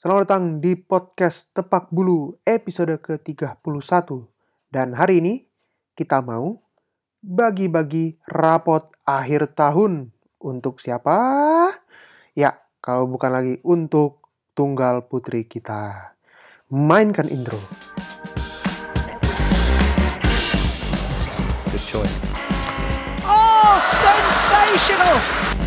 Selamat datang di podcast Tepak Bulu episode ke-31. Dan hari ini kita mau bagi-bagi rapot akhir tahun. Untuk siapa? Ya, kalau bukan lagi untuk tunggal putri kita. Mainkan intro. Good choice. Oh, sensational!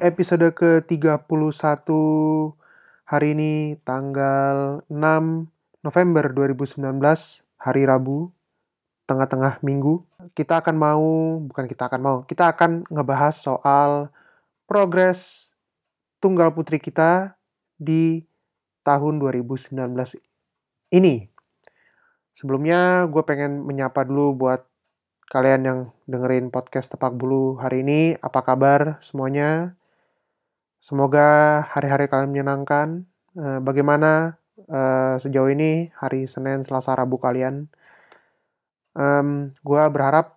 Episode ke-31 hari ini tanggal 6 November 2019, hari Rabu, tengah-tengah minggu, kita akan mau, bukan kita akan mau, kita akan ngebahas soal progres tunggal putri kita di tahun 2019 ini. Sebelumnya gue pengen menyapa dulu buat kalian yang dengerin podcast Tepak Bulu hari ini. Apa kabar semuanya? Semoga hari-hari kalian menyenangkan. Eh, bagaimana eh, sejauh ini hari Senin, Selasa, Rabu kalian? Em, gue berharap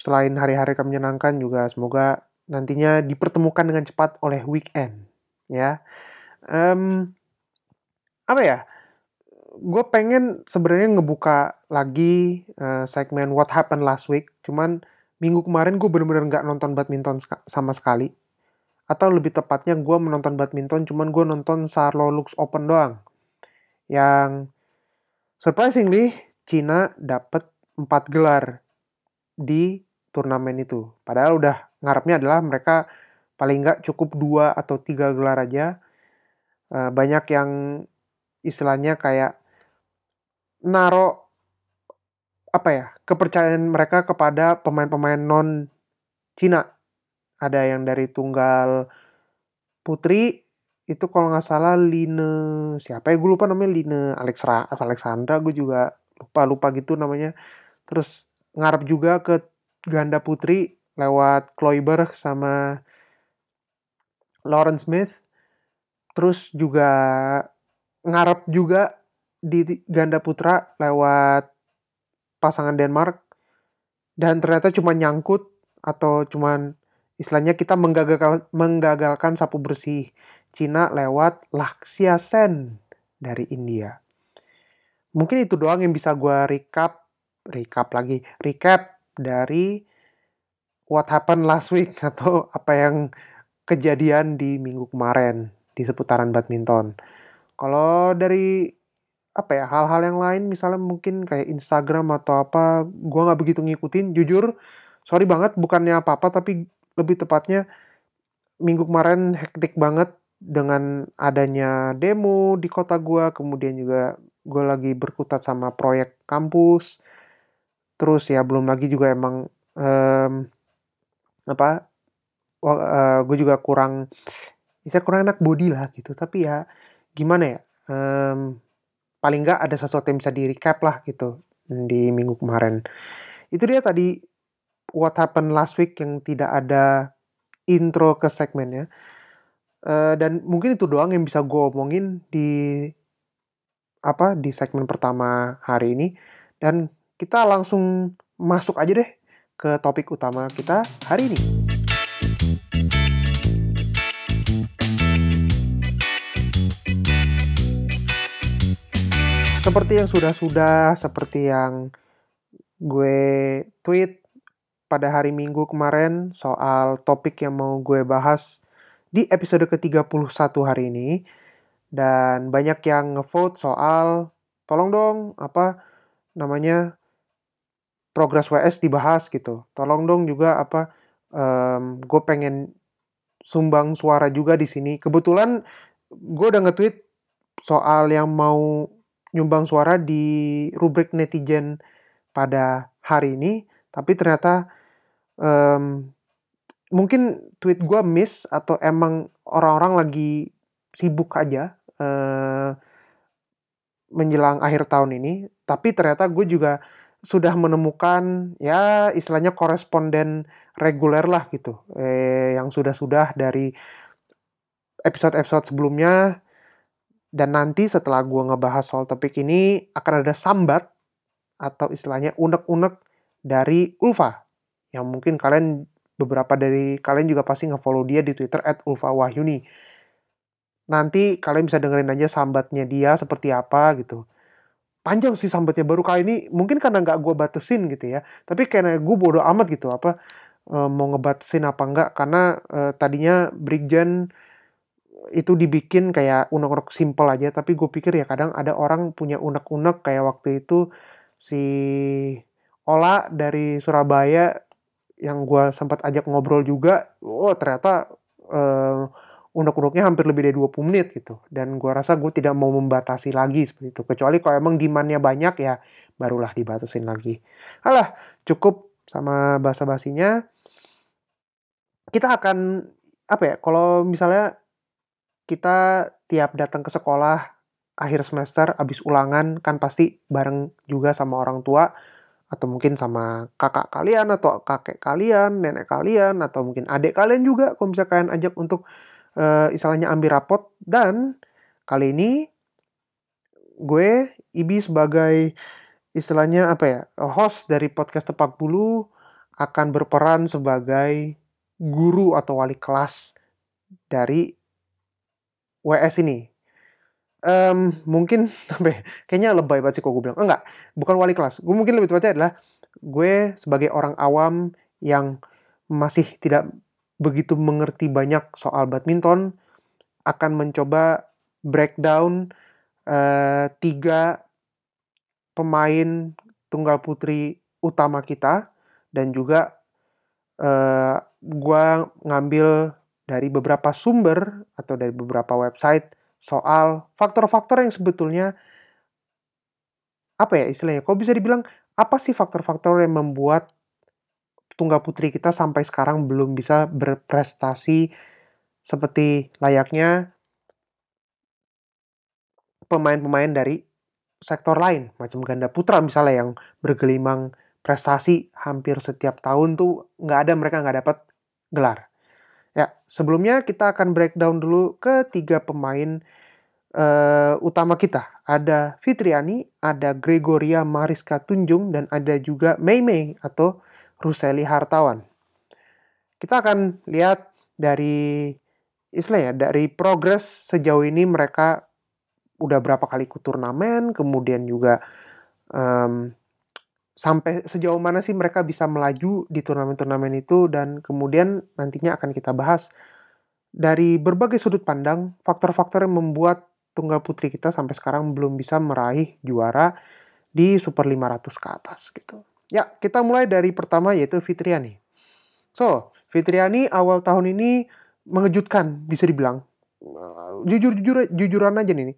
selain hari-hari kalian menyenangkan juga semoga nantinya dipertemukan dengan cepat oleh weekend. Ya, Em, apa ya? gue pengen sebenarnya ngebuka lagi eh, segmen What Happened Last Week. Cuman minggu kemarin gue bener-bener nggak nonton badminton sama sekali. Atau lebih tepatnya gue menonton badminton, cuman gue nonton Sarlo Lux Open doang. Yang surprisingly Cina dapet 4 gelar di turnamen itu. Padahal udah ngarepnya adalah mereka paling nggak cukup dua atau tiga gelar aja. Eh, banyak yang istilahnya kayak naro apa ya kepercayaan mereka kepada pemain-pemain non Cina. Ada yang dari tunggal putri itu kalau nggak salah Line siapa ya gue lupa namanya Line Alexra Alexandra gue juga lupa lupa gitu namanya. Terus ngarep juga ke ganda putri lewat Kloiber sama Lauren Smith. Terus juga ngarep juga di ganda putra lewat pasangan Denmark dan ternyata cuma nyangkut atau cuman istilahnya kita menggagalkan menggagalkan sapu bersih Cina lewat Lakshya Sen dari India. Mungkin itu doang yang bisa gua recap recap lagi recap dari what happened last week atau apa yang kejadian di minggu kemarin di seputaran badminton. Kalau dari apa ya hal-hal yang lain misalnya mungkin kayak Instagram atau apa gua nggak begitu ngikutin jujur sorry banget bukannya apa-apa tapi lebih tepatnya minggu kemarin hektik banget dengan adanya demo di kota gua kemudian juga gue lagi berkutat sama proyek kampus. Terus ya belum lagi juga emang em, apa gue juga kurang bisa kurang enak body lah gitu. Tapi ya gimana ya Em, paling nggak ada sesuatu yang bisa di recap lah gitu di minggu kemarin. Itu dia tadi what happened last week yang tidak ada intro ke segmennya Eh, dan mungkin itu doang yang bisa gue omongin di apa di segmen pertama hari ini dan kita langsung masuk aja deh ke topik utama kita hari ini. Seperti yang sudah-sudah, seperti yang gue tweet pada hari Minggu kemarin soal topik yang mau gue bahas di episode ke-31 hari ini. Dan banyak yang ngevote soal tolong dong apa namanya progres WS dibahas gitu. Tolong dong juga apa em, gue pengen sumbang suara juga di sini. Kebetulan gue udah nge-tweet soal yang mau nyumbang suara di rubrik netizen pada hari ini, tapi ternyata em, mungkin tweet gue miss atau emang orang-orang lagi sibuk aja eh, menjelang akhir tahun ini. Tapi ternyata gue juga sudah menemukan ya istilahnya koresponden reguler lah gitu, eh, yang sudah-sudah dari episode-episode sebelumnya dan nanti setelah gue ngebahas soal topik ini akan ada sambat atau istilahnya unek-unek dari Ulfa yang mungkin kalian beberapa dari kalian juga pasti nge-follow dia di Twitter @ulfawahyuni. Nanti kalian bisa dengerin aja sambatnya dia seperti apa gitu. Panjang sih sambatnya baru kali ini mungkin karena nggak gue batesin gitu ya. Tapi karena gue bodoh amat gitu apa eh, mau ngebatasin apa enggak karena eh, tadinya Brigjen itu dibikin kayak unek-unek simple aja tapi gue pikir ya kadang ada orang punya unek-unek kayak waktu itu si Ola dari Surabaya yang gue sempat ajak ngobrol juga oh ternyata eh, unek-uneknya hampir lebih dari 20 menit gitu. Dan gue rasa gue tidak mau membatasi lagi seperti itu. Kecuali kalau emang demandnya banyak ya barulah dibatasin lagi. Alah cukup sama bahasa basinya kita akan apa ya kalau misalnya kita tiap datang ke sekolah akhir semester abis ulangan kan pasti bareng juga sama orang tua atau mungkin sama kakak kalian atau kakek kalian, nenek kalian atau mungkin adik kalian juga kalau misalnya kalian ajak untuk uh, istilahnya ambil rapot dan kali ini gue Ibi sebagai istilahnya apa ya host dari podcast Tepak Bulu akan berperan sebagai guru atau wali kelas dari WS ini. Um, mungkin apa ya, kayaknya lebay banget sih kok gue bilang. Enggak, bukan wali kelas. Gue mungkin lebih tepatnya adalah gue sebagai orang awam yang masih tidak begitu mengerti banyak soal badminton akan mencoba breakdown uh, tiga pemain tunggal putri utama kita dan juga uh, gue ngambil dari beberapa sumber atau dari beberapa website soal faktor-faktor yang sebetulnya apa ya istilahnya? Kok bisa dibilang apa sih faktor-faktor yang membuat tunggal putri kita sampai sekarang belum bisa berprestasi seperti layaknya pemain-pemain dari sektor lain, macam ganda putra misalnya yang bergelimang prestasi hampir setiap tahun tuh nggak ada mereka nggak dapat gelar. Ya, sebelumnya kita akan breakdown dulu ke tiga pemain uh, utama kita. Ada Fitriani, ada Gregoria Mariska Tunjung, dan ada juga Mei Mei atau Ruseli Hartawan. Kita akan lihat dari istilahnya dari progres sejauh ini mereka udah berapa kali ikut turnamen, kemudian juga um, sampai sejauh mana sih mereka bisa melaju di turnamen-turnamen itu dan kemudian nantinya akan kita bahas dari berbagai sudut pandang faktor-faktor yang membuat tunggal putri kita sampai sekarang belum bisa meraih juara di Super 500 ke atas gitu. Ya, kita mulai dari pertama yaitu Fitriani. So, Fitriani awal tahun ini mengejutkan bisa dibilang. Jujur jujur jujuran aja nih.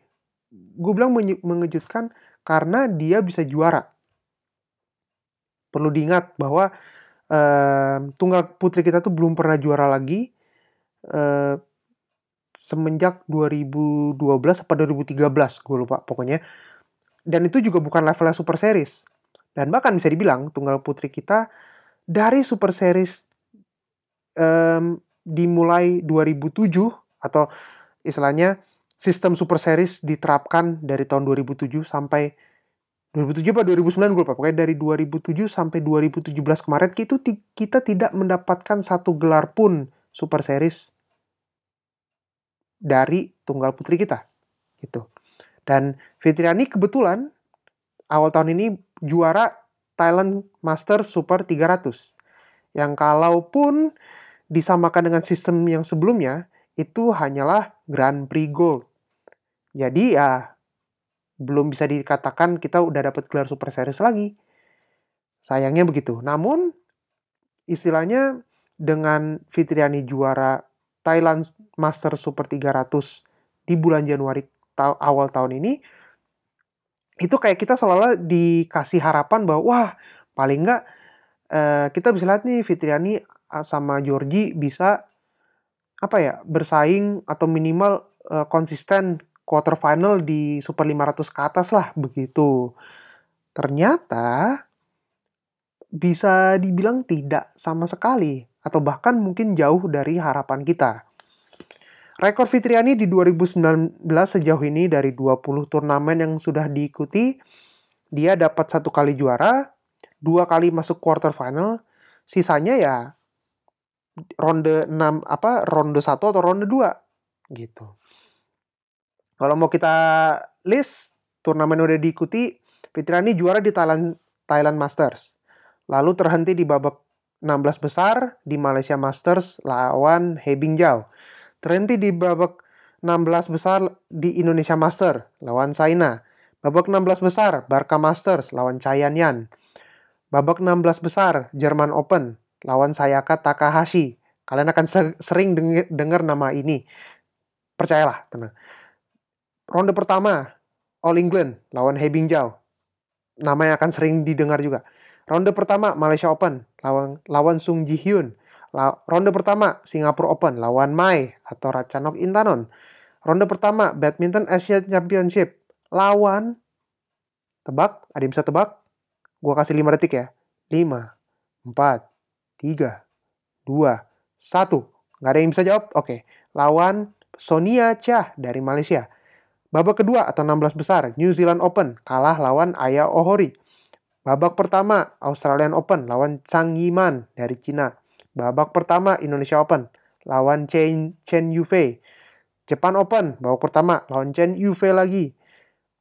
Gue bilang mengejutkan karena dia bisa juara perlu diingat bahwa uh, tunggal putri kita tuh belum pernah juara lagi uh, semenjak 2012 apa 2013 gue lupa pokoknya. Dan itu juga bukan levelnya super series. Dan bahkan bisa dibilang tunggal putri kita dari super series um, dimulai 2007 atau istilahnya sistem super series diterapkan dari tahun 2007 sampai 2007 apa 2009 gue lupa. Pokoknya dari 2007 sampai 2017 kemarin itu kita tidak mendapatkan satu gelar pun Super Series dari tunggal putri kita gitu. Dan Fitriani kebetulan awal tahun ini juara Thailand Master Super 300 yang kalaupun disamakan dengan sistem yang sebelumnya itu hanyalah Grand Prix Gold. Jadi ya belum bisa dikatakan kita udah dapat gelar Super Series lagi. Sayangnya begitu. Namun istilahnya dengan Fitriani juara Thailand Master Super 300 di bulan Januari ta awal tahun ini itu kayak kita seolah-olah dikasih harapan bahwa wah paling nggak eh, kita bisa lihat nih Fitriani sama Georgie bisa apa ya bersaing atau minimal eh, konsisten quarter final di Super 500 ke atas lah begitu. Ternyata bisa dibilang tidak sama sekali atau bahkan mungkin jauh dari harapan kita. Rekor Fitriani di 2019 sejauh ini dari 20 turnamen yang sudah diikuti, dia dapat satu kali juara, dua kali masuk quarter final, sisanya ya ronde 6 apa ronde 1 atau ronde 2 gitu. Kalau mau kita list turnamen udah diikuti, Fitriani juara di Thailand Thailand Masters. Lalu terhenti di babak 16 besar di Malaysia Masters lawan He Bingjao. Terhenti di babak 16 besar di Indonesia Master lawan Saina. Babak 16 besar Barca Masters lawan Chayan Yan. Babak 16 besar German Open lawan Sayaka Takahashi. Kalian akan se- sering dengar nama ini. Percayalah, tenang. Ronde pertama All England lawan He Bingjao. Nama yang akan sering didengar juga. Ronde pertama Malaysia Open lawan lawan Sung Ji Hyun. La- ronde pertama Singapore Open lawan Mai atau Ratchanok Intanon. Ronde pertama Badminton Asia Championship lawan tebak, ada yang bisa tebak? Gua kasih 5 detik ya. 5 4 3 2 1. Nggak ada yang bisa jawab? Oke. Lawan Sonia Cha dari Malaysia. Babak kedua atau 16 besar, New Zealand Open kalah lawan Aya Ohori. Babak pertama, Australian Open lawan Chang Yiman dari Cina. Babak pertama, Indonesia Open lawan Chen, Chen Yufei. Jepang Open, babak pertama lawan Chen Yufei lagi.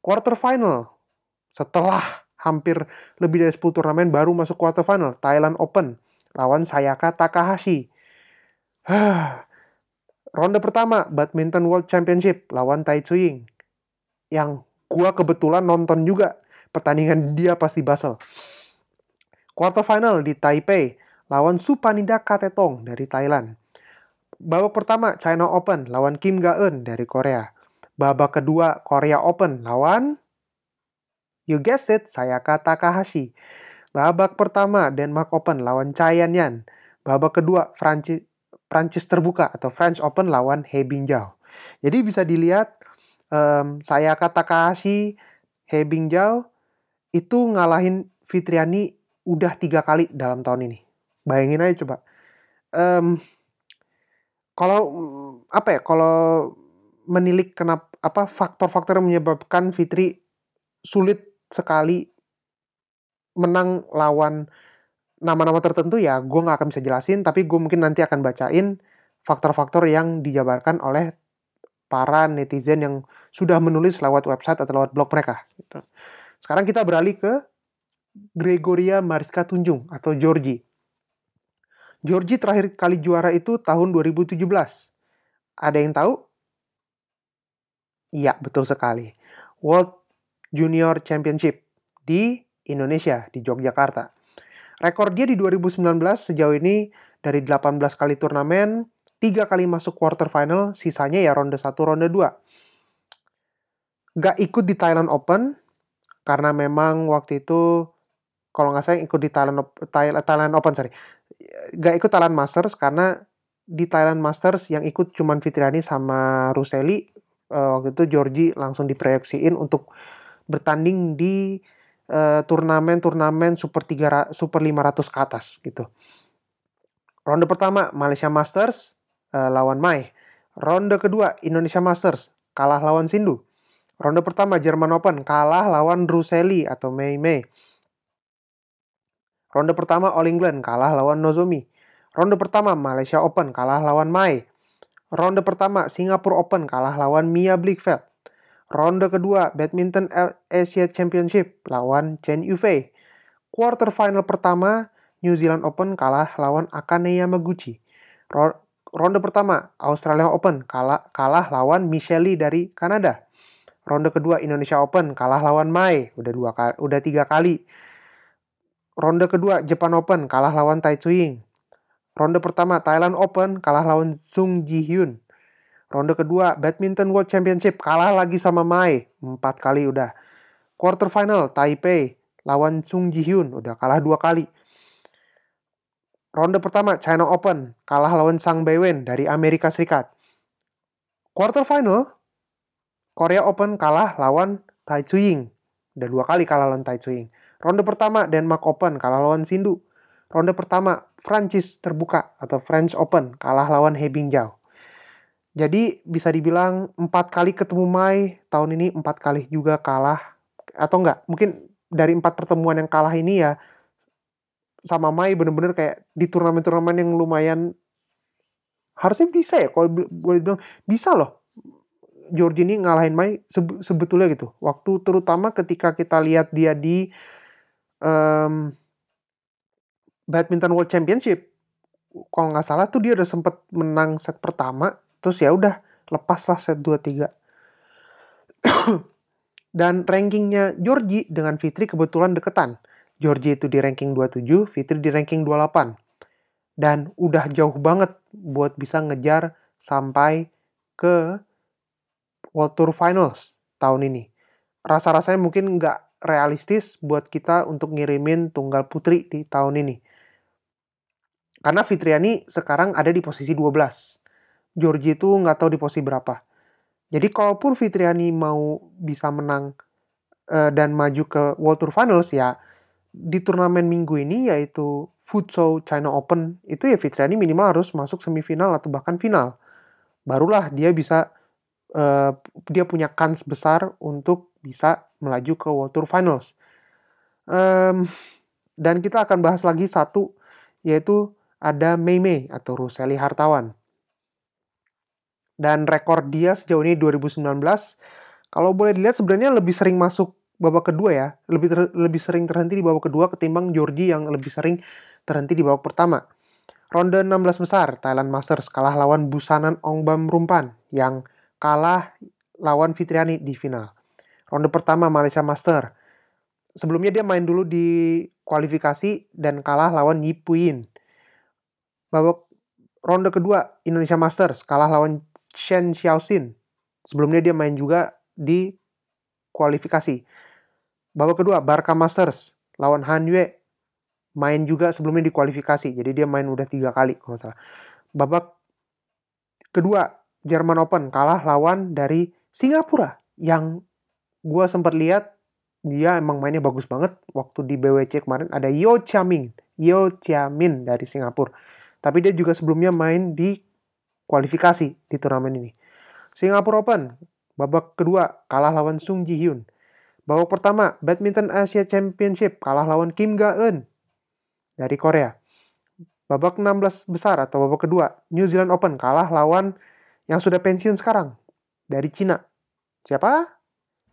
Quarter final, setelah hampir lebih dari 10 turnamen baru masuk quarter final, Thailand Open lawan Sayaka Takahashi. Ronde pertama, Badminton World Championship lawan Tai Tzu-ying. Yang gua kebetulan nonton juga pertandingan dia pas di Basel. Quarter final di Taipei lawan Supanida Katetong dari Thailand. Babak pertama China Open lawan Kim Ga-eun dari Korea. Babak kedua Korea Open lawan you guessed it, Sayaka Takahashi. Babak pertama Denmark Open lawan Chayan Yan. Babak kedua Prancis terbuka atau French Open lawan He Bingjao. Jadi bisa dilihat um, Sayaka Takahashi, He Bingjao itu ngalahin Fitriani udah tiga kali dalam tahun ini. Bayangin aja coba. Um, kalau apa ya? Kalau menilik kenapa apa faktor-faktor yang menyebabkan Fitri sulit sekali menang lawan nama-nama tertentu ya gue nggak akan bisa jelasin tapi gue mungkin nanti akan bacain faktor-faktor yang dijabarkan oleh para netizen yang sudah menulis lewat website atau lewat blog mereka. Gitu. Sekarang kita beralih ke Gregoria Mariska Tunjung atau Georgie. Georgie terakhir kali juara itu tahun 2017. Ada yang tahu? Iya, betul sekali. World Junior Championship di Indonesia, di Yogyakarta. Rekor dia di 2019 sejauh ini dari 18 kali turnamen, 3 kali masuk quarter final, sisanya ya ronde 1, ronde 2. Gak ikut di Thailand Open, karena memang waktu itu, kalau nggak salah ikut di Thailand, Thailand, Thailand Open, sorry. Gak ikut Thailand Masters, karena di Thailand Masters yang ikut cuman Fitriani sama Ruseli, uh, waktu itu Georgie langsung diproyeksiin untuk bertanding di turnamen-turnamen uh, super 3 super 500 ke atas gitu. Ronde pertama Malaysia Masters uh, lawan Mai. Ronde kedua Indonesia Masters kalah lawan Sindu. Ronde pertama German Open kalah lawan Ruseli atau Mei Mei. Ronde pertama All England kalah lawan Nozomi. Ronde pertama Malaysia Open kalah lawan Mai. Ronde pertama Singapore Open kalah lawan Mia Blichfeld. Ronde kedua Badminton Asia Championship lawan Chen Yufei. Quarter final pertama New Zealand Open kalah lawan Akane Yamaguchi. Ronde pertama Australia Open kalah kalah lawan Michelle dari Kanada. Ronde kedua Indonesia Open kalah lawan Mai, udah dua kali, udah tiga kali. Ronde kedua Japan Open kalah lawan Tai Tzu-ying. Ronde pertama Thailand Open kalah lawan Sung Ji Hyun. Ronde kedua Badminton World Championship kalah lagi sama Mai, empat kali udah. Quarter final Taipei lawan Sung Ji Hyun udah kalah dua kali. Ronde pertama China Open kalah lawan Sang Beiwen dari Amerika Serikat. Quarter final Korea Open kalah lawan Tai Ying. Udah dua kali kalah lawan Tai Ying. Ronde pertama Denmark Open kalah lawan Sindu. Ronde pertama Prancis terbuka atau French Open kalah lawan He Bingjiao. Jadi bisa dibilang empat kali ketemu Mai tahun ini empat kali juga kalah atau enggak mungkin dari empat pertemuan yang kalah ini ya sama Mai bener-bener kayak di turnamen-turnamen yang lumayan harusnya bisa ya kalau boleh bilang bisa loh. George ini ngalahin Mai sebe sebetulnya gitu. Waktu terutama ketika kita lihat dia di um, badminton world championship kalau nggak salah tuh dia udah sempet menang set pertama terus ya udah lepas lah set 2 3 dan rankingnya Georgie dengan Fitri kebetulan deketan. Georgie itu di ranking 27, Fitri di ranking 28. Dan udah jauh banget buat bisa ngejar sampai ke World Tour Finals tahun ini. Rasa-rasanya mungkin nggak realistis buat kita untuk ngirimin tunggal putri di tahun ini. Karena Fitriani sekarang ada di posisi 12. Georgie itu nggak tahu di posisi berapa. Jadi kalaupun Fitriani mau bisa menang uh, dan maju ke World Tour Finals ya di turnamen minggu ini yaitu Futsal China Open itu ya Fitriani minimal harus masuk semifinal atau bahkan final. Barulah dia bisa uh, dia punya kans besar untuk bisa melaju ke World Tour Finals. Um, dan kita akan bahas lagi satu yaitu ada Mei Mei atau Ruseli Hartawan dan rekor dia sejauh ini 2019 kalau boleh dilihat sebenarnya lebih sering masuk babak kedua ya. Lebih ter, lebih sering terhenti di babak kedua ketimbang Georgie yang lebih sering terhenti di babak pertama. Ronde 16 besar Thailand Masters kalah lawan Busanan Ongbam Rumpan yang kalah lawan Fitriani di final. Ronde pertama Malaysia Master. Sebelumnya dia main dulu di kualifikasi dan kalah lawan Yipuin babak ronde kedua Indonesia Masters kalah lawan Shen Xiaoxin. Sebelumnya dia main juga di kualifikasi. Babak kedua Barca Masters lawan Han Yue main juga sebelumnya di kualifikasi. Jadi dia main udah tiga kali kalau nggak salah. Babak kedua Jerman Open kalah lawan dari Singapura yang gue sempat lihat dia emang mainnya bagus banget waktu di BWC kemarin ada Yo Chiamin Yo Chiamin dari Singapura tapi dia juga sebelumnya main di kualifikasi di turnamen ini. Singapura Open, babak kedua kalah lawan Sung Ji Hyun. Babak pertama, Badminton Asia Championship kalah lawan Kim Ga Eun dari Korea. Babak 16 besar atau babak kedua, New Zealand Open kalah lawan yang sudah pensiun sekarang dari Cina. Siapa?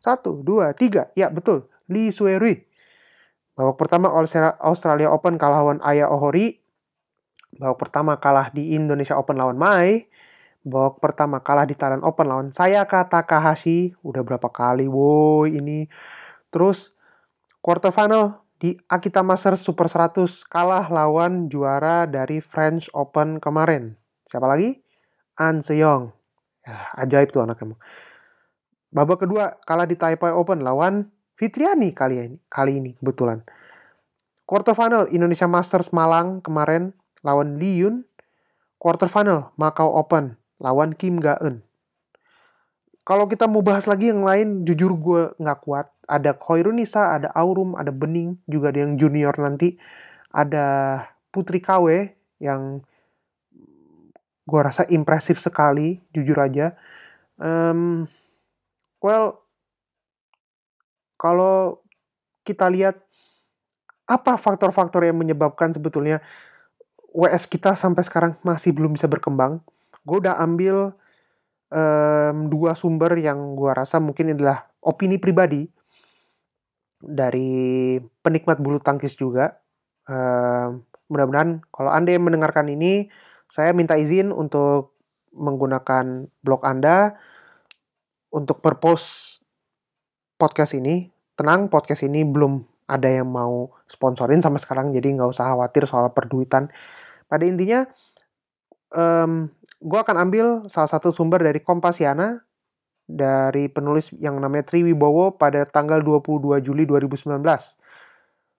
Satu, dua, tiga. Ya, betul. Lee Sue Rui. Babak pertama Australia Open kalah lawan Aya Ohori babak pertama kalah di Indonesia Open lawan Mai babak pertama kalah di Thailand Open lawan saya kata Takahashi udah berapa kali woi ini. Terus quarter final di Akita Masters Super 100 kalah lawan juara dari French Open kemarin. Siapa lagi? An Seyong. Ya, ajaib tuh anak emang. Babak kedua kalah di Taipei Open lawan Fitriani kali ini kali ini kebetulan. Quarter final Indonesia Masters Malang kemarin lawan Lee Yun, quarter final Macau Open lawan Kim Ga Eun. Kalau kita mau bahas lagi yang lain, jujur gue nggak kuat. Ada Khoirunisa, ada Aurum, ada Bening, juga ada yang junior nanti. Ada Putri KW yang gue rasa impresif sekali, jujur aja. Um, well, kalau kita lihat apa faktor-faktor yang menyebabkan sebetulnya WS kita sampai sekarang masih belum bisa berkembang. Gue udah ambil um, dua sumber yang gue rasa mungkin adalah opini pribadi dari penikmat bulu tangkis juga. Um, mudah-mudahan kalau anda yang mendengarkan ini, saya minta izin untuk menggunakan blog anda untuk purpose podcast ini. Tenang, podcast ini belum ada yang mau sponsorin sama sekarang, jadi nggak usah khawatir soal perduitan pada intinya, um, gue akan ambil salah satu sumber dari Kompasiana dari penulis yang namanya Tri Wibowo pada tanggal 22 Juli 2019.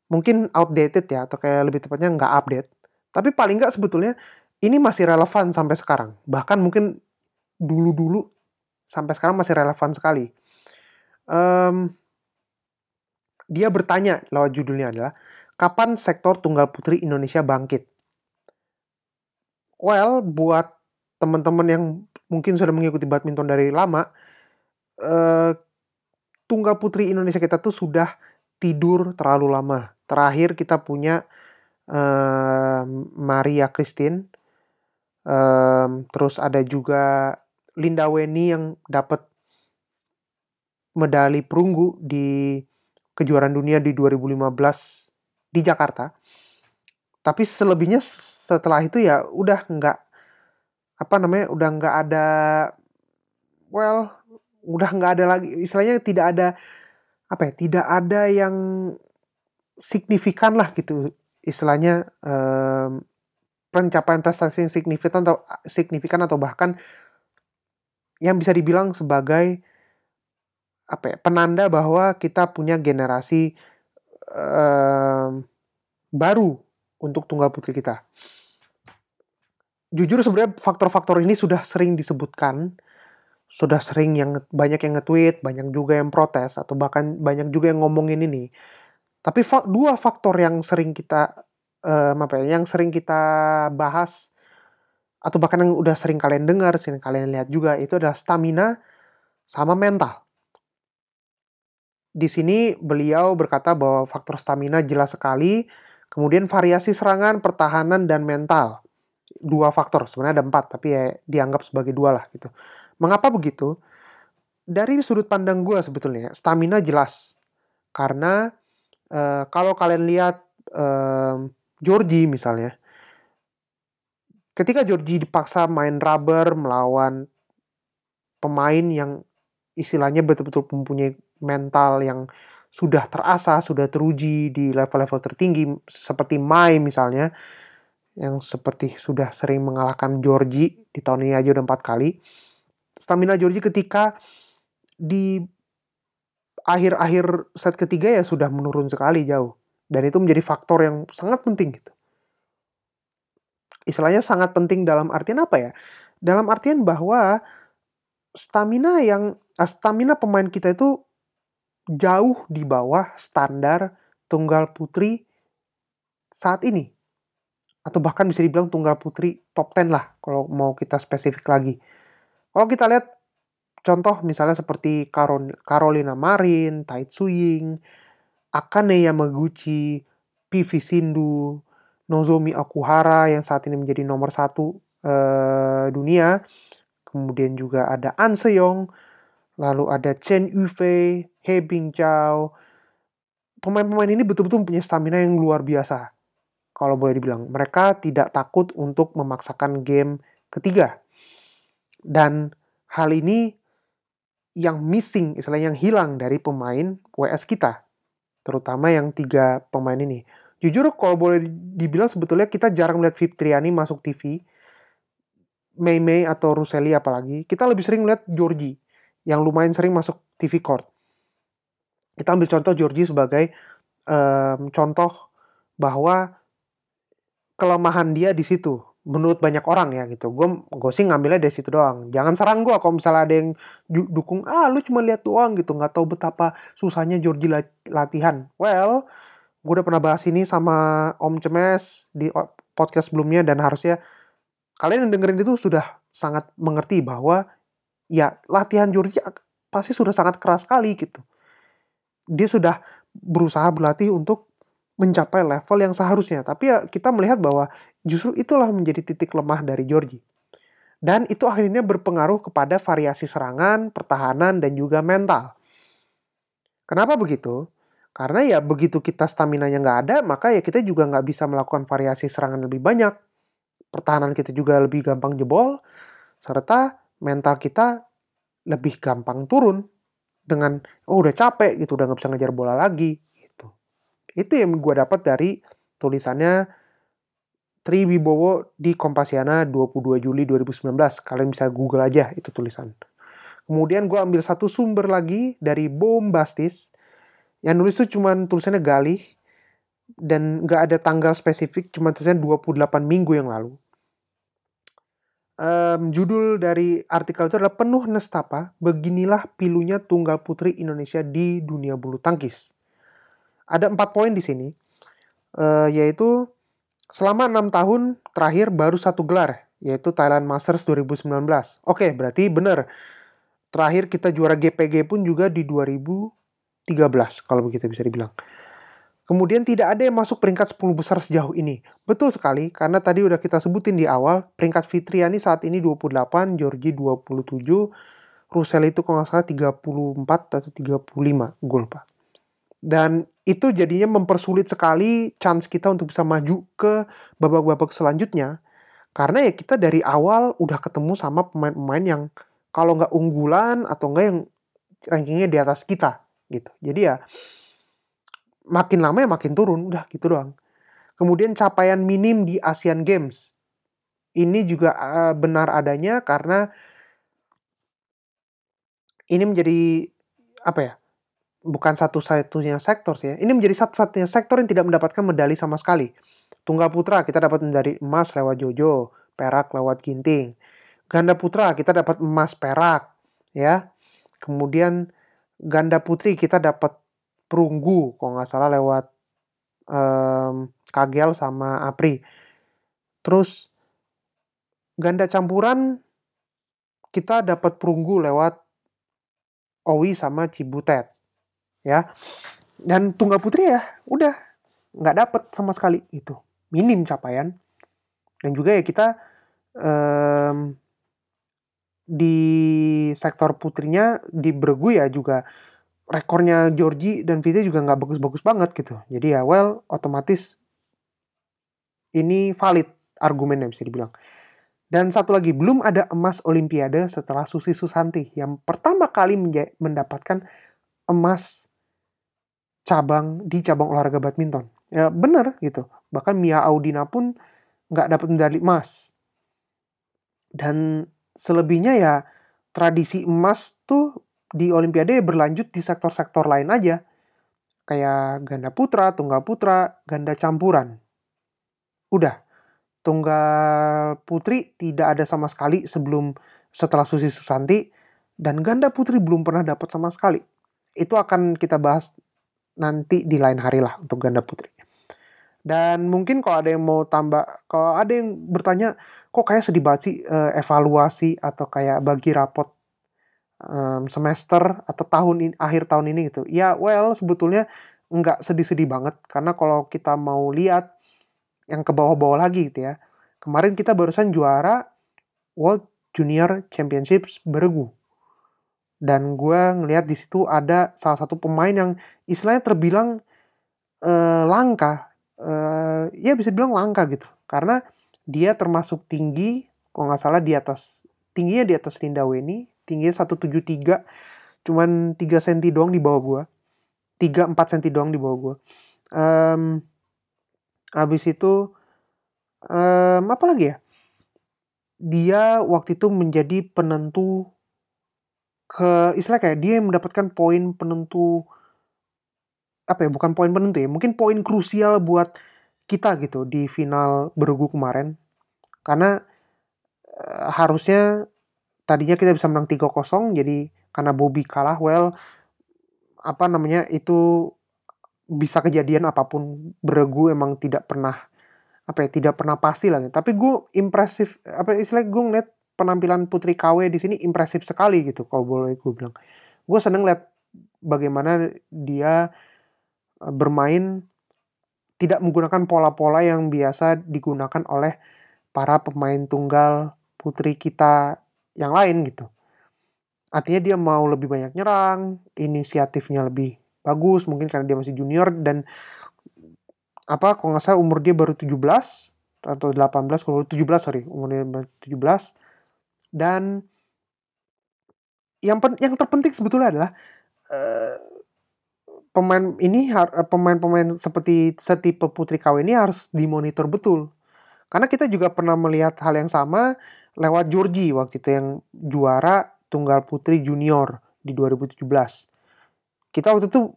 Mungkin outdated ya, atau kayak lebih tepatnya nggak update. Tapi paling nggak sebetulnya ini masih relevan sampai sekarang. Bahkan mungkin dulu-dulu sampai sekarang masih relevan sekali. Em, dia bertanya lewat judulnya adalah kapan sektor tunggal putri Indonesia bangkit? Well, buat teman-teman yang mungkin sudah mengikuti badminton dari lama, eh, tunggal putri Indonesia kita tuh sudah tidur terlalu lama. Terakhir kita punya eh, Maria Christine, Em, terus ada juga Linda Weni yang dapat medali perunggu di kejuaraan dunia di 2015 di Jakarta. Tapi selebihnya setelah itu ya udah nggak apa namanya udah nggak ada well udah nggak ada lagi istilahnya tidak ada apa ya tidak ada yang signifikan lah gitu istilahnya em, pencapaian prestasi yang signifikan atau signifikan atau bahkan yang bisa dibilang sebagai apa ya, penanda bahwa kita punya generasi em, baru untuk tunggal putri kita. Jujur sebenarnya faktor-faktor ini sudah sering disebutkan, sudah sering yang banyak yang nge-tweet, banyak juga yang protes atau bahkan banyak juga yang ngomongin ini. Tapi fa- dua faktor yang sering kita em, apa ya, yang sering kita bahas atau bahkan yang udah sering kalian dengar, sering kalian lihat juga itu adalah stamina sama mental. Di sini beliau berkata bahwa faktor stamina jelas sekali, kemudian variasi serangan, pertahanan dan mental. Dua faktor, sebenarnya ada empat, tapi ya dianggap sebagai dua lah gitu. Mengapa begitu? Dari sudut pandang gue sebetulnya, stamina jelas. Karena eh, kalau kalian lihat em, Georgie misalnya, ketika Georgie dipaksa main rubber melawan pemain yang istilahnya betul-betul mempunyai mental yang sudah terasah, sudah teruji di level-level tertinggi seperti Mai misalnya yang seperti sudah sering mengalahkan Georgie di tahun ini aja udah empat kali. Stamina Georgie ketika di akhir-akhir set ketiga ya sudah menurun sekali jauh. Dan itu menjadi faktor yang sangat penting gitu. Istilahnya sangat penting dalam artian apa ya? Dalam artian bahwa stamina yang ah, stamina pemain kita itu jauh di bawah standar tunggal putri saat ini. Atau bahkan bisa dibilang tunggal putri top 10 lah kalau mau kita spesifik lagi. Kalau kita lihat contoh misalnya seperti Carolina Marin, Tai Tsuying, Akane Yamaguchi, PV Sindhu, Nozomi Okuhara yang saat ini menjadi nomor satu eh, dunia. Kemudian juga ada An Seyong, lalu ada Chen Yufei, He Bingqiao. Pemain-pemain ini betul-betul punya stamina yang luar biasa. Kalau boleh dibilang, mereka tidak takut untuk memaksakan game ketiga. Dan hal ini yang missing, istilahnya yang hilang dari pemain WS kita. Terutama yang tiga pemain ini. Jujur kalau boleh dibilang sebetulnya kita jarang melihat Fitriani masuk TV. Mei Mei atau Ruseli apalagi. Kita lebih sering lihat Georgie yang lumayan sering masuk TV court. Kita ambil contoh Georgie sebagai em, contoh bahwa kelemahan dia di situ menurut banyak orang ya gitu. Gue gue sih ngambilnya dari situ doang. Jangan serang gue kalau misalnya ada yang dukung ah lu cuma lihat doang gitu. Nggak tahu betapa susahnya Georgie lat- latihan. Well gue udah pernah bahas ini sama Om Cemes di podcast sebelumnya dan harusnya kalian yang dengerin itu sudah sangat mengerti bahwa ya latihan Georgie pasti sudah sangat keras sekali gitu. Dia sudah berusaha berlatih untuk mencapai level yang seharusnya. Tapi ya kita melihat bahwa justru itulah menjadi titik lemah dari Georgie. Dan itu akhirnya berpengaruh kepada variasi serangan, pertahanan, dan juga mental. Kenapa begitu? Karena ya begitu kita stamina-nya nggak ada, maka ya kita juga nggak bisa melakukan variasi serangan lebih banyak. Pertahanan kita juga lebih gampang jebol, serta mental kita lebih gampang turun dengan oh udah capek gitu, udah nggak bisa ngejar bola lagi. Itu yang gue dapat dari tulisannya Tri Wibowo di Kompasiana 22 Juli 2019. Kalian bisa Google aja itu tulisan. Kemudian gue ambil satu sumber lagi dari Bombastis. Yang nulis tuh cuman tulisannya Galih. Dan nggak ada tanggal spesifik, cuma tulisannya 28 minggu yang lalu. Em, judul dari artikel itu adalah penuh nestapa, beginilah pilunya tunggal putri Indonesia di dunia bulu tangkis. Ada empat poin di sini, eh, yaitu selama enam tahun terakhir baru satu gelar, yaitu Thailand Masters 2019. Oke, berarti benar. Terakhir kita juara GPG pun juga di 2013, kalau begitu bisa dibilang. Kemudian tidak ada yang masuk peringkat 10 besar sejauh ini. Betul sekali, karena tadi udah kita sebutin di awal, peringkat Fitriani saat ini 28, Georgie 27, Russell itu kalau nggak salah 34 atau 35, gue lupa. Dan itu jadinya mempersulit sekali chance kita untuk bisa maju ke babak-babak selanjutnya. Karena ya kita dari awal udah ketemu sama pemain-pemain yang kalau nggak unggulan atau enggak yang rankingnya di atas kita gitu. Jadi ya makin lama ya makin turun, udah gitu doang. Kemudian capaian minim di Asian Games. Ini juga eh, benar adanya karena ini menjadi apa ya? Bukan satu-satunya sektor sih ya. Ini menjadi satu-satunya sektor yang tidak mendapatkan medali sama sekali. Tunggal putra kita dapat medali emas lewat Jojo, perak lewat Ginting. Ganda putra kita dapat emas perak, ya. Kemudian ganda putri kita dapat perunggu kalau nggak salah lewat em, Kagel sama Apri. Terus ganda campuran kita dapat perunggu lewat Owi sama Cibutet ya. Dan tunggal putri ya udah nggak dapet sama sekali itu. Minim capaian. Dan juga ya kita em, di sektor putrinya di Bergu ya juga rekornya Georgie dan Vita juga nggak bagus-bagus banget gitu. Jadi ya well otomatis ini valid argumennya bisa dibilang. Dan satu lagi belum ada emas Olimpiade setelah Susi Susanti yang pertama kali mendapatkan emas cabang di cabang olahraga badminton. Ya bener gitu. Bahkan Mia Audina pun nggak dapat medali emas. Dan selebihnya ya tradisi emas tuh di Olimpiade berlanjut di sektor-sektor lain aja. Kayak ganda putra, tunggal putra, ganda campuran. Udah. Tunggal putri tidak ada sama sekali sebelum setelah Susi Susanti dan ganda putri belum pernah dapat sama sekali. Itu akan kita bahas nanti di lain hari lah untuk ganda putri. Dan mungkin kalau ada yang mau tambah, kalau ada yang bertanya, kok kayak sedih banget sih eh, evaluasi atau kayak bagi rapot em, semester atau tahun ini, akhir tahun ini gitu. Ya, well sebetulnya nggak sedih-sedih banget karena kalau kita mau lihat yang ke bawah-bawah lagi gitu ya. Kemarin kita barusan juara World Junior Championships beregu. Dan gue ngelihat di situ ada salah satu pemain yang istilahnya terbilang eh, langka. Eh, ya bisa bilang langka gitu. Karena dia termasuk tinggi, kalau nggak salah di atas, tingginya di atas Linda Weni, tingginya 173, cuman 3 cm doang di bawah gue. 3-4 cm doang di bawah gue. Em, habis itu, em, apa lagi ya? Dia waktu itu menjadi penentu ke istilah kayak dia yang mendapatkan poin penentu apa ya bukan poin penentu ya mungkin poin krusial buat kita gitu di final bergu kemarin. Karena eh, harusnya tadinya kita bisa menang 3-0 jadi karena Bobby kalah well apa namanya itu bisa kejadian apa pun beregu emang tidak pernah apa ya tidak pernah pasti lah. Tapi gue impresif apa istilah gue ngeliat penampilan Putri KW di sini impresif sekali gitu kalau boleh gue bilang gue seneng lihat bagaimana dia eh, bermain tidak menggunakan pola-pola yang biasa digunakan oleh para pemain tunggal putri kita yang lain gitu. Artinya dia mau lebih banyak nyerang, inisiatifnya lebih bagus mungkin karena dia masih junior dan apa kalau nggak salah umur dia baru 17 atau 18 kalau 17 sorry umurnya baru 17 dan yang pen- yang terpenting sebetulnya adalah eh, pemain ini eh, pemain-pemain seperti setipe Putri KW ini harus dimonitor betul. Karena kita juga pernah melihat hal yang sama lewat Georgie waktu itu yang juara tunggal putri junior di 2017. Kita waktu itu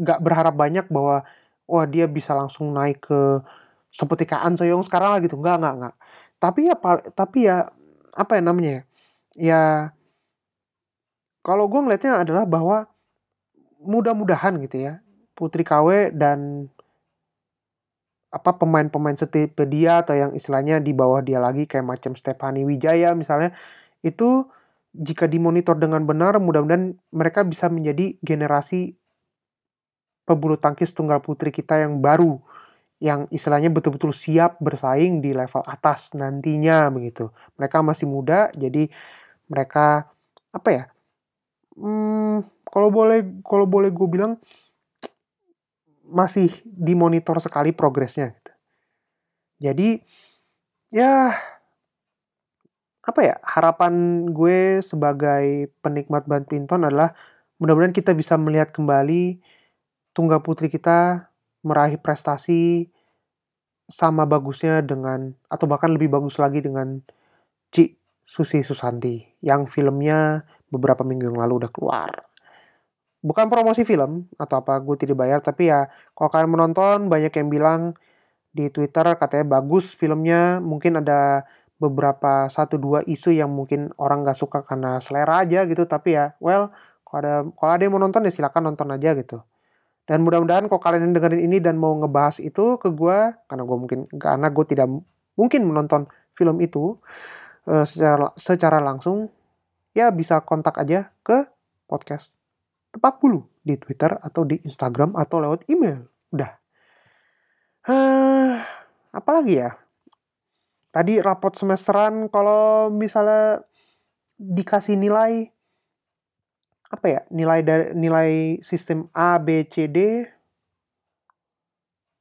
nggak berharap banyak bahwa wah dia bisa langsung naik ke seperti kayak An Soyong sekarang lah gitu. Nggak, nggak, nggak. Tapi ya tapi ya apa ya namanya ya? Ya kalau gue ngeliatnya adalah bahwa mudah-mudahan gitu ya Putri KW dan apa pemain-pemain setipe dia atau yang istilahnya di bawah dia lagi kayak macam Stephanie Wijaya misalnya itu jika dimonitor dengan benar mudah-mudahan mereka bisa menjadi generasi pebulu tangkis tunggal putri kita yang baru yang istilahnya betul-betul siap bersaing di level atas nantinya begitu. Mereka masih muda jadi mereka apa ya? Hmm, kalau boleh kalau boleh gue bilang masih dimonitor sekali progresnya gitu. Jadi ya apa ya harapan gue sebagai penikmat badminton adalah mudah-mudahan kita bisa melihat kembali tunggal putri kita meraih prestasi sama bagusnya dengan atau bahkan lebih bagus lagi dengan Ci Susi Susanti yang filmnya beberapa minggu yang lalu udah keluar. Bukan promosi film atau apa gue tidak bayar tapi ya kalau kalian menonton banyak yang bilang di Twitter katanya bagus filmnya mungkin ada beberapa satu dua isu yang mungkin orang nggak suka karena selera aja gitu tapi ya well kalau ada kalau ada yang mau nonton ya silakan nonton aja gitu dan mudah-mudahan kalau kalian dengerin ini dan mau ngebahas itu ke gue karena gue mungkin karena gue tidak mungkin menonton film itu uh, secara secara langsung ya bisa kontak aja ke podcast tepak bulu di Twitter atau di Instagram atau lewat email. Udah. Uh, apalagi ya? Tadi rapot semesteran kalau misalnya dikasih nilai apa ya? Nilai dari nilai sistem A, B, C, D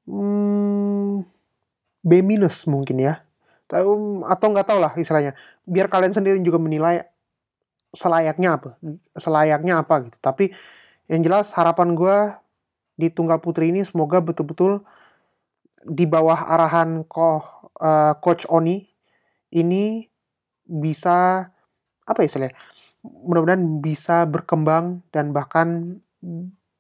hmm, B minus mungkin ya. Atau nggak tahu lah istilahnya. Biar kalian sendiri juga menilai selayaknya apa selayaknya apa gitu tapi yang jelas harapan gue di tunggal putri ini semoga betul-betul di bawah arahan ko, uh, coach Oni ini bisa apa ya istilahnya mudah-mudahan bisa berkembang dan bahkan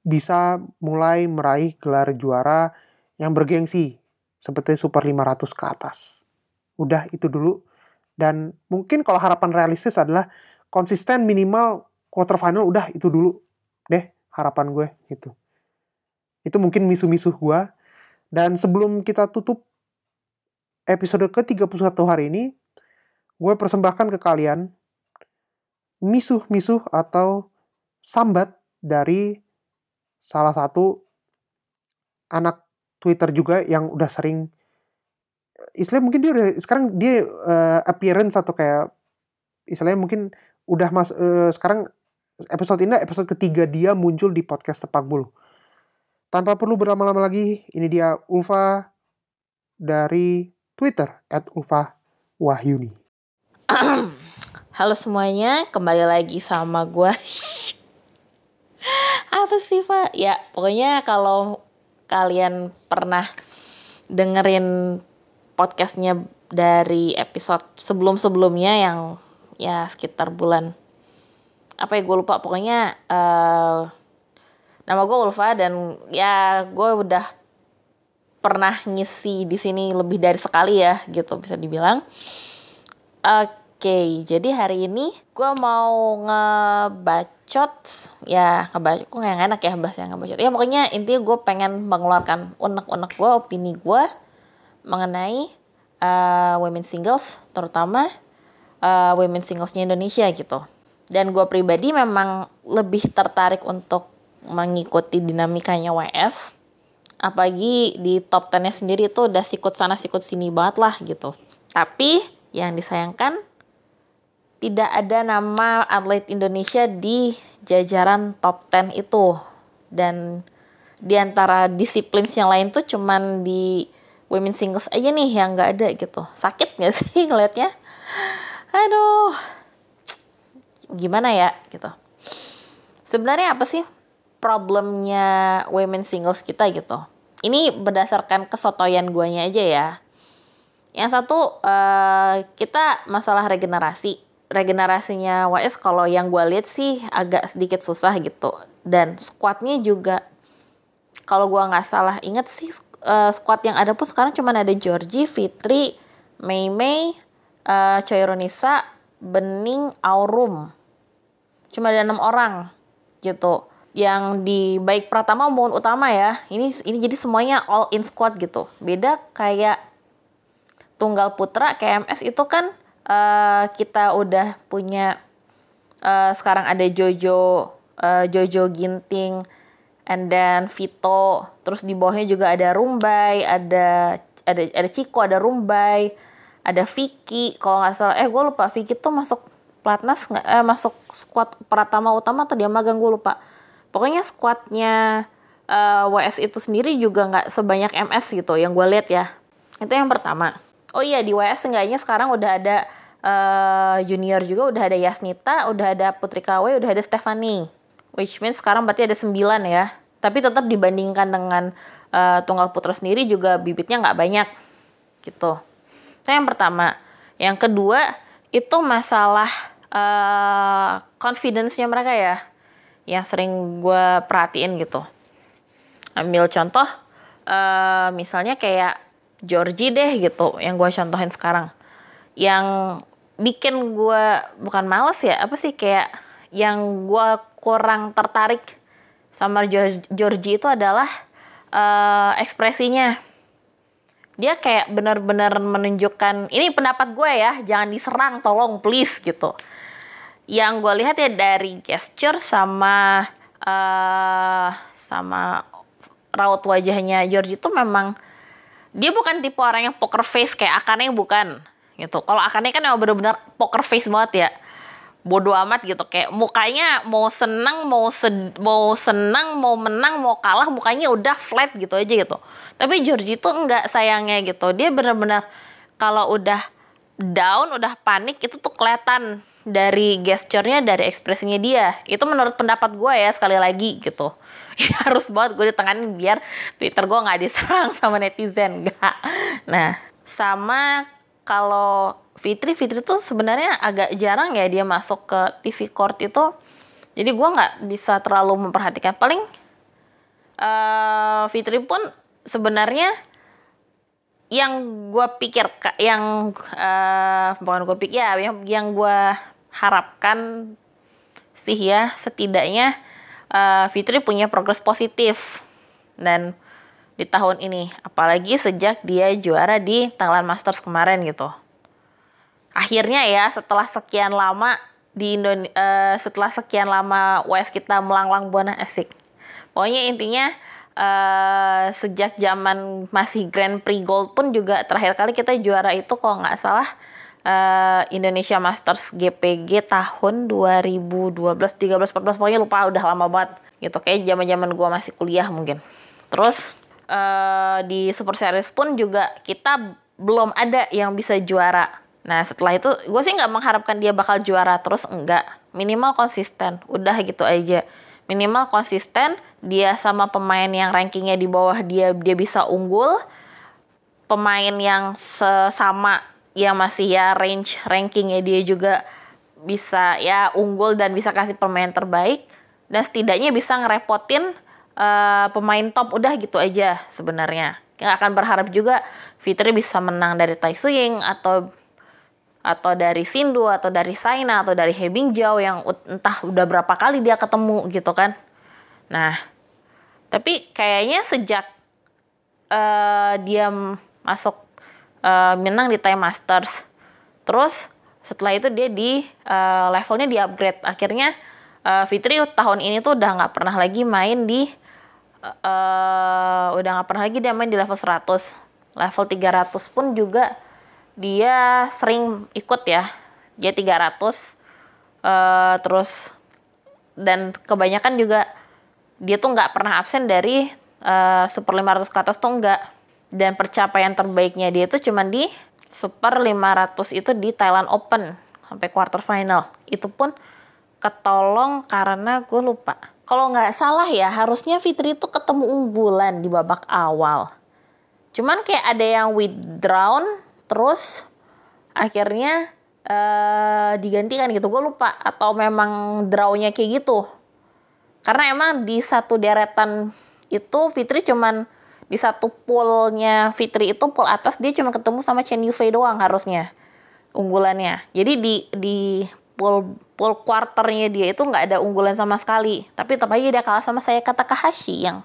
bisa mulai meraih gelar juara yang bergengsi seperti Super 500 ke atas. Udah itu dulu. Dan mungkin kalau harapan realistis adalah konsisten minimal quarter final udah itu dulu deh harapan gue gitu. Itu mungkin misuh-misuh gue. Dan sebelum kita tutup episode ke-31 hari ini, gue persembahkan ke kalian misuh-misuh atau sambat dari salah satu anak Twitter juga yang udah sering istilahnya mungkin dia udah sekarang dia uh, appearance atau kayak istilahnya mungkin udah mas uh, sekarang episode ini episode ketiga dia muncul di podcast Tepak Bulu. Tanpa perlu berlama-lama lagi, ini dia Ulfa dari Twitter Ulfa Wahyuni. Halo semuanya, kembali lagi sama gue. Apa sih Pak? Ya pokoknya kalau kalian pernah dengerin podcastnya dari episode sebelum-sebelumnya yang ya sekitar bulan apa ya gue lupa pokoknya uh, nama gue Ulfa dan ya gue udah pernah ngisi di sini lebih dari sekali ya gitu bisa dibilang oke jadi hari ini gue mau ngebacot ya ngebacot kok yang enak ya bahas yang ngebacot ya pokoknya intinya gue pengen mengeluarkan unek-unek gue opini gue mengenai uh, women singles terutama uh, women singlesnya Indonesia gitu. Dan gue pribadi memang lebih tertarik untuk mengikuti dinamikanya WS. Apalagi di top 10-nya sendiri tuh udah sikut sana sikut sini banget lah gitu. Tapi yang disayangkan tidak ada nama atlet Indonesia di jajaran top 10 itu. Dan di antara disiplin yang lain tuh cuman di women singles aja nih yang nggak ada gitu. Sakit gak sih ngeliatnya? aduh gimana ya gitu sebenarnya apa sih problemnya women singles kita gitu ini berdasarkan kesotoyan guanya aja ya yang satu uh, kita masalah regenerasi regenerasinya WS kalau yang gue lihat sih agak sedikit susah gitu dan squadnya juga kalau gue nggak salah inget sih uh, squad yang ada pun sekarang cuma ada Georgie, Fitri, Mei Mei, uh, Choironisa, Bening, Aurum. Cuma ada enam orang gitu. Yang di baik Pratama maupun utama ya. Ini ini jadi semuanya all in squad gitu. Beda kayak tunggal putra KMS itu kan uh, kita udah punya uh, sekarang ada Jojo uh, Jojo Ginting and then Vito. Terus di bawahnya juga ada Rumbai ada ada ada Ciko ada Rumbai ada Vicky kalau nggak salah. Eh gue lupa Vicky tuh masuk platnas nggak? Eh masuk squad Pratama utama atau dia magang? Gue lupa. Pokoknya squadnya uh, WS itu sendiri juga nggak sebanyak MS gitu yang gue lihat ya. Itu yang pertama oh iya di WS enggaknya sekarang udah ada uh, junior juga udah ada Yasnita udah ada Putri KW udah ada Stephanie. Which means sekarang berarti ada 9 ya. Tapi tetap dibandingkan dengan uh, tunggal putra sendiri juga bibitnya nggak banyak. Gitu. Itu yang pertama. Yang kedua itu masalah uh, confidence-nya mereka ya. Yang sering gue perhatiin gitu. Ambil contoh uh, misalnya kayak Georgie deh gitu yang gue contohin sekarang. Yang bikin gue bukan males ya apa sih kayak yang gue kurang tertarik sama Georgie itu adalah uh, ekspresinya. Dia kayak benar-benar menunjukkan ini pendapat gue ya jangan diserang tolong please gitu. Yang gue lihat ya dari gesture sama uh, sama raut wajahnya Georgie itu memang dia bukan tipe orang yang poker face kayak Akane bukan gitu. Kalau Akane kan emang bener-bener poker face banget ya. Bodoh amat gitu kayak mukanya mau senang mau sed, mau senang mau menang mau kalah mukanya udah flat gitu aja gitu. Tapi Georgie tuh enggak sayangnya gitu. Dia bener-bener kalau udah down udah panik itu tuh kelihatan dari gesturnya dari ekspresinya dia. Itu menurut pendapat gue ya sekali lagi gitu ya, harus banget gue ditanganin biar Twitter gue nggak diserang sama netizen enggak nah sama kalau Fitri Fitri tuh sebenarnya agak jarang ya dia masuk ke TV court itu. Jadi gue nggak bisa terlalu memperhatikan. Paling uh, Fitri pun sebenarnya yang gue pikir yang uh, bukan gue pikir ya yang yang gue harapkan sih ya setidaknya uh, Fitri punya progres positif dan di tahun ini apalagi sejak dia juara di Thailand Masters kemarin gitu. Akhirnya ya setelah sekian lama di Indonesia uh, setelah sekian lama WS kita melanglang buana asik. Pokoknya intinya uh, sejak zaman masih Grand Prix Gold pun juga terakhir kali kita juara itu kalau nggak salah uh, Indonesia Masters GPG tahun 2012 13 14 pokoknya lupa udah lama banget gitu kayak zaman zaman gue masih kuliah mungkin terus uh, di Super Series pun juga kita belum ada yang bisa juara. Nah setelah itu gue sih nggak mengharapkan dia bakal juara terus enggak. Minimal konsisten, udah gitu aja. Minimal konsisten, dia sama pemain yang rankingnya di bawah dia dia bisa unggul. Pemain yang sesama yang masih ya range rankingnya dia juga bisa ya unggul dan bisa kasih pemain terbaik dan setidaknya bisa ngerepotin uh, pemain top udah gitu aja sebenarnya. Nggak akan berharap juga Fitri bisa menang dari Tai Suying atau atau dari Sindu atau dari Saina atau dari Hebing Jiao yang entah udah berapa kali dia ketemu gitu kan. Nah tapi kayaknya sejak uh, dia masuk uh, menang di Thai Masters. Terus setelah itu dia di uh, levelnya di upgrade. Akhirnya uh, Fitri tahun ini tuh udah nggak pernah lagi main di uh, udah nggak pernah lagi dia main di level 100 level 300 pun juga dia sering ikut ya. Dia 300 uh, terus dan kebanyakan juga dia tuh nggak pernah absen dari uh, super 500 ke atas tuh enggak dan percapaian terbaiknya dia itu cuma di super 500 itu di Thailand Open sampai quarter final. Itu pun ketolong karena gue lupa. Kalau nggak salah ya harusnya Fitri itu ketemu unggulan di babak awal. Cuman kayak ada yang withdrawn terus akhirnya eh digantikan gitu. Gue lupa atau memang drawnya kayak gitu. Karena emang di satu deretan itu Fitri cuman di satu poolnya Fitri itu pool atas dia cuma ketemu sama Chen Yufei doang harusnya unggulannya. Jadi di di pool pool quarternya dia itu nggak ada unggulan sama sekali. Tapi tetap aja dia kalah sama saya kata Kahashi yang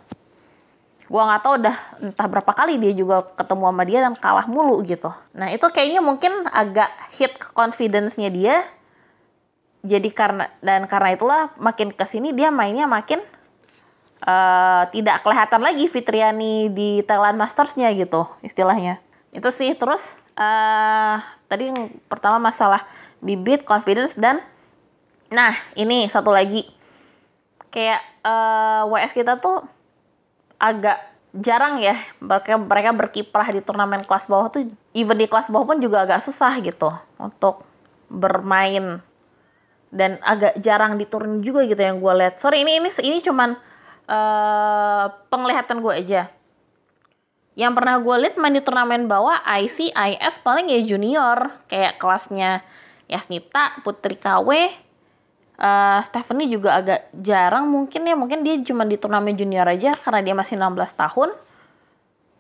gua nggak tahu udah entah berapa kali dia juga ketemu sama dia dan kalah mulu gitu. Nah itu kayaknya mungkin agak hit ke confidence-nya dia. Jadi karena dan karena itulah makin ke sini dia mainnya makin eh, tidak kelihatan lagi Fitriani di Thailand Masters-nya gitu istilahnya. Itu sih terus eh tadi yang pertama masalah bibit confidence dan nah ini satu lagi. Kayak eh, WS kita tuh agak jarang ya mereka mereka berkiprah di turnamen kelas bawah tuh even di kelas bawah pun juga agak susah gitu untuk bermain. Dan agak jarang diturun juga gitu yang gue lihat. Sorry ini ini ini cuman eh penglihatan gue aja. Yang pernah gue lihat main di turnamen bawah IC IS paling ya junior kayak kelasnya Yasnita Putri KW eh Stephanie juga agak jarang mungkin ya mungkin dia cuma di turnamen junior aja karena dia masih 16 tahun.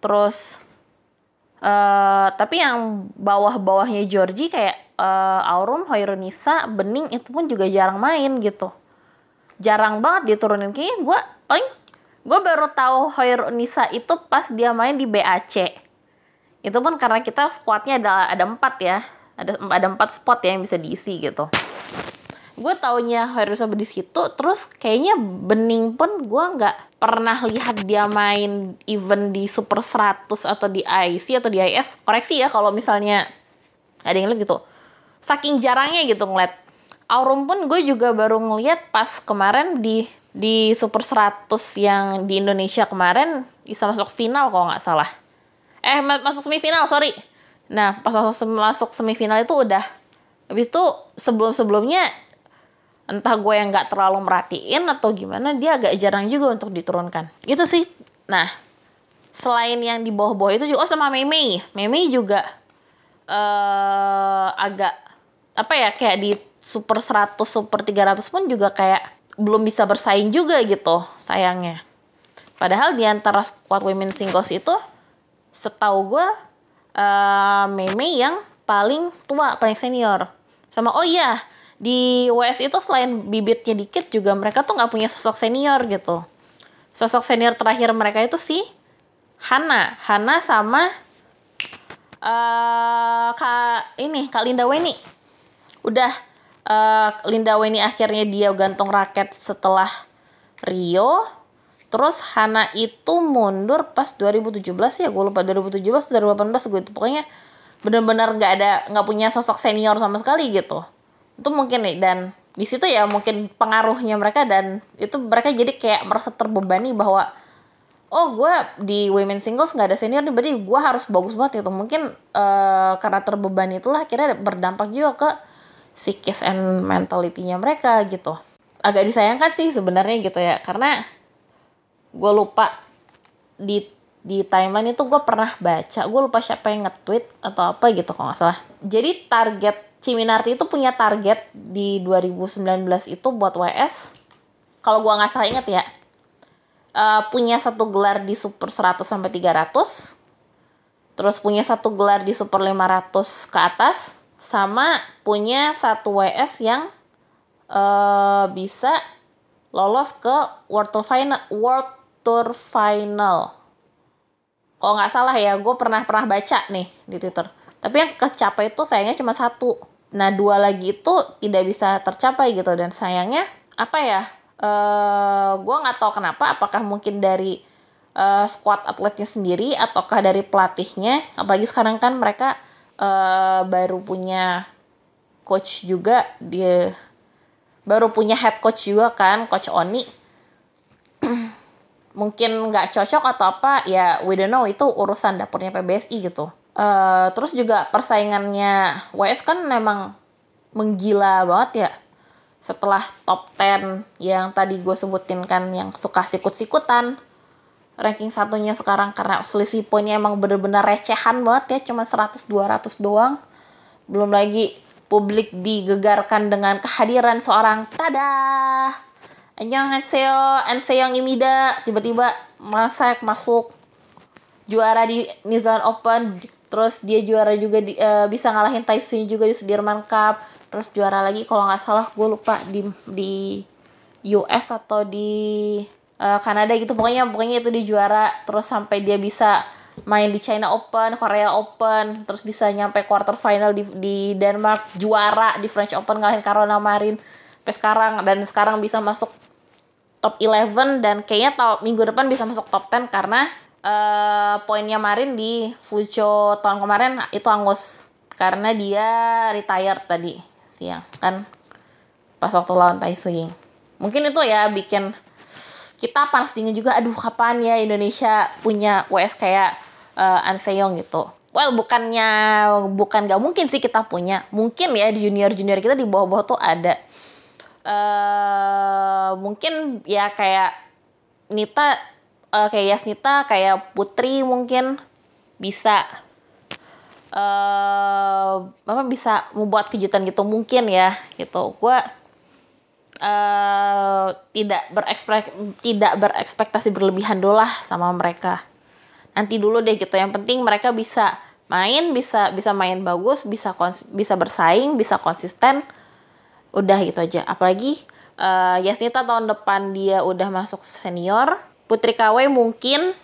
Terus eh tapi yang bawah-bawahnya Georgie kayak eh, Aurum, Hoirunisa, Bening itu pun juga jarang main gitu. Jarang banget diturunin. Kayaknya gue paling gue baru tahu Hoirunisa itu pas dia main di BAC. Itu pun karena kita squadnya ada ada empat ya, ada ada empat spot ya yang bisa diisi gitu. Gue taunya Hoirunisa di situ, terus kayaknya Bening pun gue nggak pernah lihat dia main event di Super 100 atau di IC atau di IS. Koreksi ya kalau misalnya ada yang lihat gitu. Saking jarangnya gitu ngeliat. Aurum pun gue juga baru ngeliat pas kemarin di di Super 100 yang di Indonesia kemarin bisa masuk final kalau nggak salah. Eh ma- masuk semifinal sorry. Nah pas masuk, masuk semifinal itu udah. Habis itu sebelum-sebelumnya entah gue yang nggak terlalu merhatiin atau gimana dia agak jarang juga untuk diturunkan gitu sih nah selain yang di bawah-bawah itu juga oh sama Meme Meme juga eh agak apa ya kayak di super 100 super 300 pun juga kayak belum bisa bersaing juga gitu sayangnya. Padahal di antara squad women singles itu setahu gue eh Meme yang paling tua paling senior. Sama oh iya di WS itu selain bibitnya dikit juga mereka tuh nggak punya sosok senior gitu. Sosok senior terakhir mereka itu si Hana. Hana sama eh kak ini kak Linda Weni. Udah eh Linda Weni akhirnya dia gantung raket setelah Rio. Terus Hana itu mundur pas 2017 ya gue lupa. 2017 2018 gue itu. Pokoknya benar-benar nggak ada nggak punya sosok senior sama sekali gitu. Itu mungkin nih dan di situ ya mungkin pengaruhnya mereka dan itu mereka jadi kayak merasa terbebani bahwa oh gue di women singles nggak ada senior nih berarti gue harus bagus banget gitu. Mungkin eh, karena terbebani itulah akhirnya berdampak juga ke psikis and mentality-nya mereka gitu. Agak disayangkan sih sebenarnya gitu ya karena gue lupa di di timeline itu gue pernah baca gue lupa siapa yang nge-tweet atau apa gitu kalau nggak salah. Jadi target Ciminarti itu punya target di 2019 itu buat WS kalau gue nggak salah inget ya eh, punya satu gelar di super 100 sampai 300 terus punya satu gelar di super 500 ke atas sama punya satu WS yang eh bisa lolos ke World Tour Final World Tour Final. Kalau nggak salah ya gue pernah pernah baca nih di Twitter. Tapi yang kecapai itu sayangnya cuma satu. Nah dua lagi itu tidak bisa tercapai gitu. Dan sayangnya apa ya eh gue nggak tahu kenapa. Apakah mungkin dari eh, squad atletnya sendiri ataukah dari pelatihnya. Apalagi sekarang kan mereka eh, baru punya coach juga dia baru punya head coach juga kan coach Oni. Mungkin nggak cocok atau apa ya we don't know itu urusan dapurnya PBSI gitu. Eh, terus juga persaingannya WS kan memang menggila banget ya. Setelah top 10 yang tadi gue sebutin kan yang suka sikut-sikutan ranking satunya sekarang karena selisih poinnya emang bener-bener recehan banget ya cuma 100 200 doang. Belum lagi publik digegarkan dengan kehadiran seorang tada Annyeonghaseyo, Anseong Imida. Tiba-tiba masak masuk juara di Zealand Open terus dia juara juga di, uh, bisa ngalahin Tyson juga di Sudirman Cup. Terus juara lagi kalau nggak salah gue lupa di di US atau di uh, Kanada gitu pokoknya pokoknya itu dia juara. Terus sampai dia bisa main di China Open, Korea Open, terus bisa nyampe quarter final di, di Denmark, juara di French Open ngalahin Caroline Marin sampai sekarang. Dan sekarang bisa masuk top 11 dan kayaknya tau, minggu depan bisa masuk top 10 karena uh, poinnya Marin di Fujo tahun kemarin itu angus karena dia retired tadi siang kan? Pas waktu lawan Tai. Mungkin itu ya bikin kita dingin juga aduh kapan ya Indonesia punya WS kayak uh, Anseyong gitu. Well bukannya bukan gak mungkin sih kita punya. Mungkin ya di junior-junior kita di bawah-bawah tuh ada. Uh, mungkin ya kayak Nita uh, kayak Yasnita kayak Putri mungkin bisa uh, apa bisa membuat kejutan gitu mungkin ya gitu gue uh, tidak berekspek tidak berekspektasi berlebihan dulu lah sama mereka. Nanti dulu deh gitu. Yang penting mereka bisa main bisa bisa main bagus bisa kons bisa bersaing bisa konsisten. Udah gitu aja. Apalagi uh, Yasnita tahun depan dia udah masuk senior. Putri KW mungkin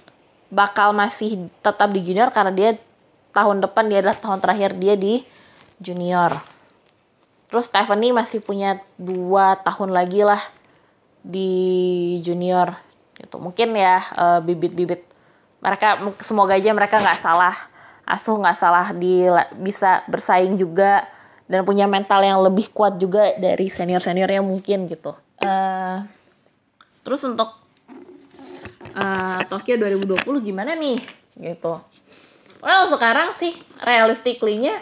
bakal masih tetap di junior karena dia tahun depan dia adalah tahun terakhir dia di junior. Terus Stephanie masih punya dua tahun lagi lah di junior gitu. Mungkin ya uh, bibit-bibit mereka semoga aja mereka nggak salah asuh nggak salah di bisa bersaing juga dan punya mental yang lebih kuat juga dari senior seniornya mungkin gitu. Uh, terus untuk uh, Tokyo 2020 gimana nih gitu well sekarang sih realistically-nya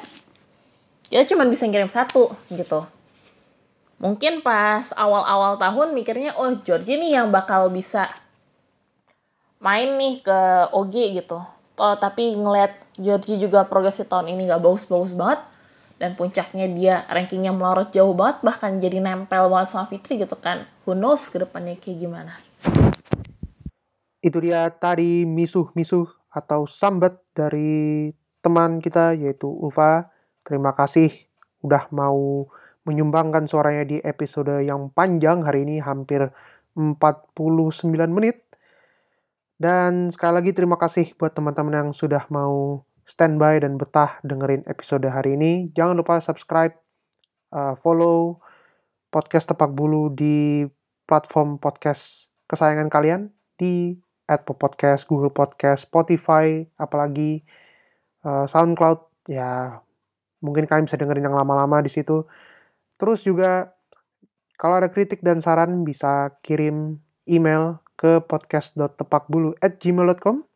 ya cuma bisa ngirim satu gitu. Mungkin pas awal-awal tahun mikirnya oh Georgie nih yang bakal bisa main nih ke OG gitu. Oh, tapi ngeliat Georgie juga progresi tahun ini gak bagus-bagus banget dan puncaknya dia rankingnya melorot jauh banget bahkan jadi nempel banget sama Fitri gitu kan. Who knows ke depannya kayak gimana. Itu dia tadi misuh-misuh atau sambat dari teman kita yaitu Ulfa. Terima kasih udah mau menyumbangkan suaranya di episode yang panjang hari ini hampir 49 menit. Dan sekali lagi terima kasih buat teman-teman yang sudah mau standby dan betah dengerin episode hari ini. Jangan lupa subscribe, uh, follow podcast Tepak Bulu di platform podcast kesayangan kalian di Apple Podcast, Google Podcast, Spotify, apalagi uh, SoundCloud. Ya, mungkin kalian bisa dengerin yang lama-lama di situ. Terus juga kalau ada kritik dan saran bisa kirim email ke podcast.tepakbulu at gmail.com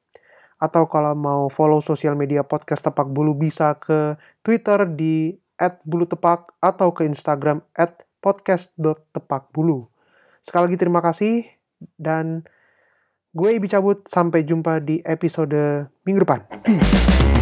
atau kalau mau follow sosial media podcast Tepak Bulu bisa ke Twitter di at bulu tepak atau ke Instagram at podcast.tepakbulu. Sekali lagi terima kasih dan Gue Ibi cabut, sampai jumpa di episode minggu depan. Peace.